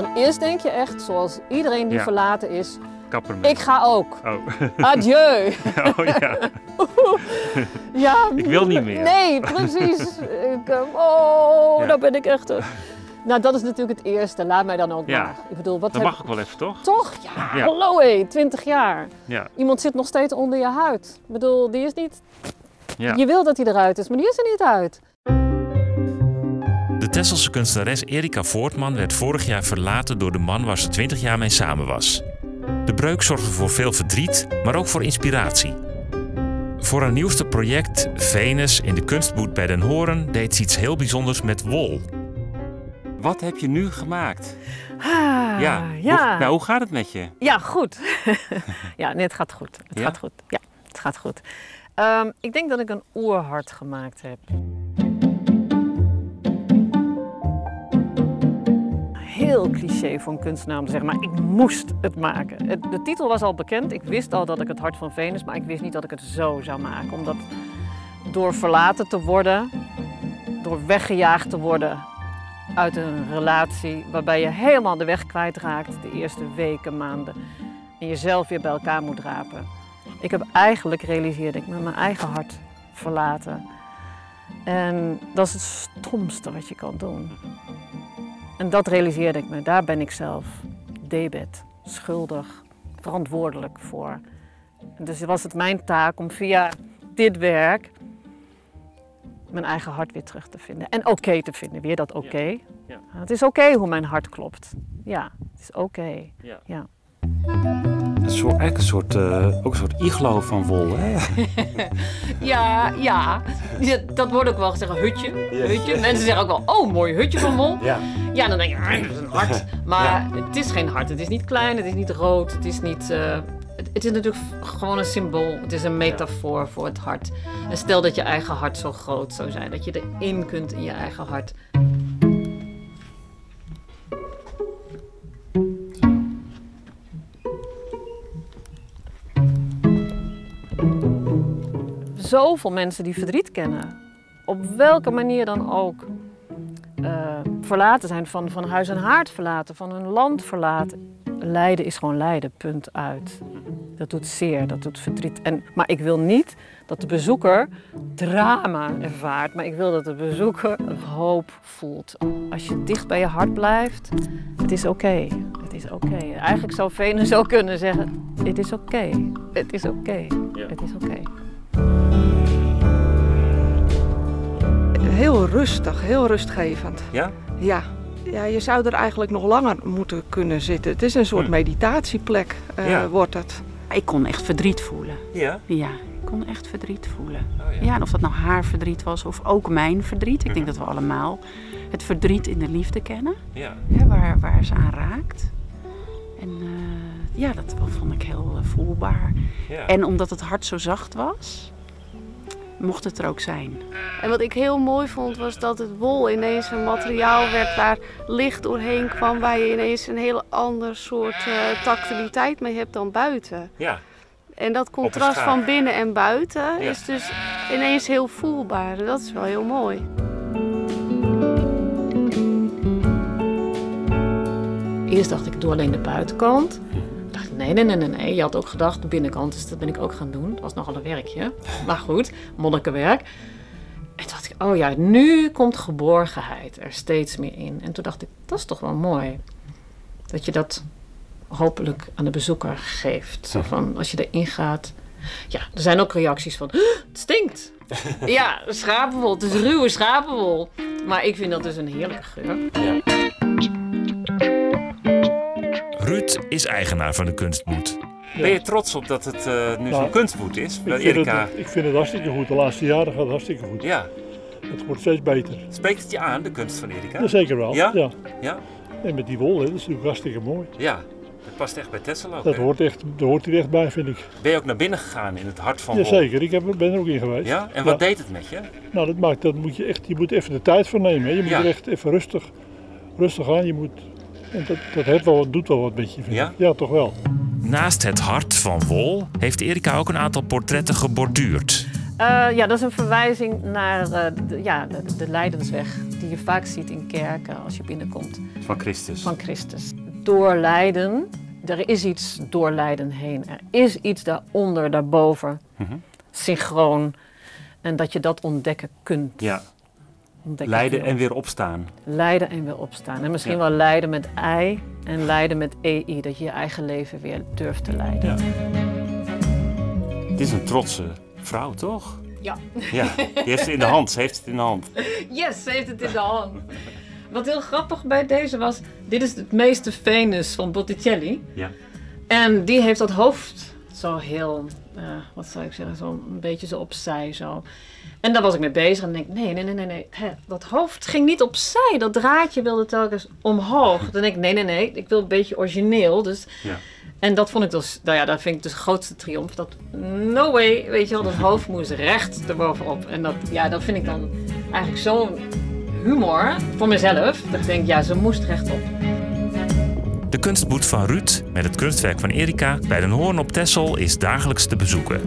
Want eerst denk je echt, zoals iedereen die Ja. verlaten is, ik ga ook. Oh. Adieu. oh ja. Ja, Ik wil niet meer. Nee, precies. ik, eh, oh, Ja. daar ben ik echt. eh. Nou, dat is natuurlijk het eerste. Laat mij dan ook Ja. maar. Ik bedoel, wat Dat heb mag ook wel even, toch? Toch? Ja, Ja. hallo hé, 20 jaar. Ja. Iemand zit nog steeds onder je huid. Ik bedoel, die is niet... ja. Je wil dat hij eruit is, maar die is er niet uit. De Tesselse kunstenares Erika Voortman werd vorig jaar verlaten door de man waar ze 20 jaar mee samen was. De breuk zorgde voor veel verdriet, maar ook voor inspiratie. Voor haar nieuwste project, Venus in de kunstboet bij Den Horen, deed ze iets heel bijzonders met wol. Wat heb je nu gemaakt? Ah, Ja. ja. Hoe, nou, hoe gaat het met je? Ja, goed. ja, nee, het gaat goed. Het Ja? gaat goed. Ja, het gaat goed. Ehm, ik denk dat ik een oerhart gemaakt heb. Heel cliché voor een kunstenaar om te zeggen, maar ik moest het maken. Het- de titel was al bekend. Ik wist al dat ik het hart van Venus, maar ik wist niet dat ik het zo zou maken. Omdat door verlaten te worden, door weggejaagd te worden uit een relatie waarbij je helemaal de weg kwijtraakt de eerste weken, maanden. En jezelf weer bij elkaar moet rapen. Ik heb eigenlijk, realiseerde ik, me mijn eigen hart verlaten. En dat is het stomste wat je kan doen. En dat realiseerde ik me. Daar ben ik zelf debet, schuldig, verantwoordelijk voor. En dus was het mijn taak om via dit werk mijn eigen hart weer terug te vinden. En oké te vinden, weer dat oké. Ja. Het is oké hoe mijn hart klopt. Ja, het is oké. Ja. Ja. Een soort, eigenlijk een soort, eh, ook een soort iglo van wol, hè? Ja, ja. Dat wordt ook wel gezegd, een hutje. hutje. Mensen zeggen ook wel, oh, mooi hutje van wol. Ja. Ja, dan denk je, "Ah, dat is een hart. Maar het is geen hart. Het is niet klein, het is niet rood, het is niet... eh, het, het is natuurlijk gewoon een symbool. Het is een metafoor voor het hart. En stel dat je eigen hart zo groot zou zijn. Dat je erin kunt in je eigen hart. Zoveel mensen die verdriet kennen. Op welke manier dan ook. eh, verlaten zijn van, van huis en haard verlaten, van hun land verlaten. Lijden is gewoon lijden, punt uit. Dat doet zeer, dat doet verdriet. En, maar ik wil niet dat de bezoeker drama ervaart, maar ik wil dat de bezoeker hoop voelt. Als je dicht bij je hart blijft, het is oké. Het is oké. Eigenlijk zou Venus ook kunnen zeggen, het is oké. Het is oké. Het is oké. Heel rustig, heel rustgevend. Ja? Ja. ja, je zou er eigenlijk nog langer moeten kunnen zitten. Het is een soort Hm. meditatieplek, eh, Ja. wordt het. Ik kon echt verdriet voelen. Ja. Ja, ik kon echt verdriet voelen. Oh, ja. Ja, en of dat nou haar verdriet was of ook mijn verdriet. Ik denk Mhm. dat we allemaal het verdriet in de liefde kennen. Ja. Hè, waar, waar ze aan raakt. En eh, ja, dat vond ik heel eh, voelbaar. ja. En omdat het hart zo zacht was, mocht het er ook zijn. En wat ik heel mooi vond was dat het wol ineens een materiaal werd waar licht doorheen kwam, waar je ineens een heel ander soort eh, tactiliteit mee hebt dan buiten. ja. En dat contrast van binnen en buiten Ja. is dus ineens heel voelbaar. Dat is wel heel mooi. Eerst dacht ik, doe alleen de buitenkant. Nee, nee, nee, nee, nee. Je had ook gedacht, de binnenkant, dus dat ben ik ook gaan doen. Dat was nogal een werkje. Maar goed, monnikenwerk. En toen dacht ik, oh ja, nu komt geborgenheid er steeds meer in. En toen dacht ik, dat is toch wel mooi. Dat je dat hopelijk aan de bezoeker geeft. Zo van, als je erin gaat. Ja, er zijn ook reacties van, "Huh, het stinkt. ja, schapenwol, het is ruwe schapenwol. Maar ik vind dat dus een heerlijke geur. Ruud is eigenaar van de kunstboet. Ben je trots op dat het eh, nu Nou, zo'n kunstboet is? Ik vind, Erika. het, ik vind het hartstikke goed. De laatste jaren gaat het hartstikke goed. Ja. Het wordt steeds beter. Spreekt het je aan, de kunst van Erika? Ja, zeker wel. Ja? Ja? Ja? En met die wol, hè, dat is natuurlijk hartstikke mooi. Ja. Dat past echt bij Tessel ook. Dat hè? hoort, echt, dat hoort hier echt bij, vind ik. Ben je ook naar binnen gegaan in het hart van Wol? Jazeker, ik heb, ben er ook in geweest. Ja? En wat deed het met je? Nou, dat maakt, dat moet je echt, je moet even de tijd voor nemen. Hè. Je moet Ja. er echt even rustig, rustig aan. Je moet, en dat, dat heeft wel, wat- doet wel wat met je, vind Ja? ik. Ja, toch wel. Naast het hart van wol heeft Erika ook een aantal portretten geborduurd. Eh, ja, dat is een verwijzing naar eh, de, ja, de, de lijdensweg die je vaak ziet in kerken als je binnenkomt Van Christus. van Christus. Door lijden, er is iets door lijden heen. Er is iets daaronder, daarboven, Mhm. synchroon. En dat je dat ontdekken kunt. Ja, Kunt. en weer opstaan. Lijden en weer opstaan. En misschien Ja. wel lijden met ei en lijden met ei. Dat je je eigen leven weer durft te leiden. Ja. Het is een trotse vrouw, toch? Ja. Ja, die heeft het in de hand. Ze heeft het in de hand. Yes, ze heeft het in de hand. Wat heel grappig bij deze was, dit is het meeste Venus van Botticelli. Ja. En die heeft dat hoofd zo heel, eh, wat zou ik zeggen, zo een beetje zo opzij zo. En daar was ik mee bezig en denk ik, nee, nee, nee, nee, nee. Hè, dat hoofd ging niet opzij. Dat draadje wilde telkens omhoog. Dan denk ik, nee, nee, nee. Ik wil een beetje origineel. Dus Ja. en dat vond ik dus, nou ja, dat vind ik dus de grootste triomf. Dat, no way, weet je wel, dat hoofd moest recht erbovenop. En dat, ja, dat vind ik dan eigenlijk zo'n humor voor mezelf. Dat ik denk, ja, ze moest rechtop. De kunstboet van Ruud met het kunstwerk van Erika bij Den Hoorn op Texel is dagelijks te bezoeken.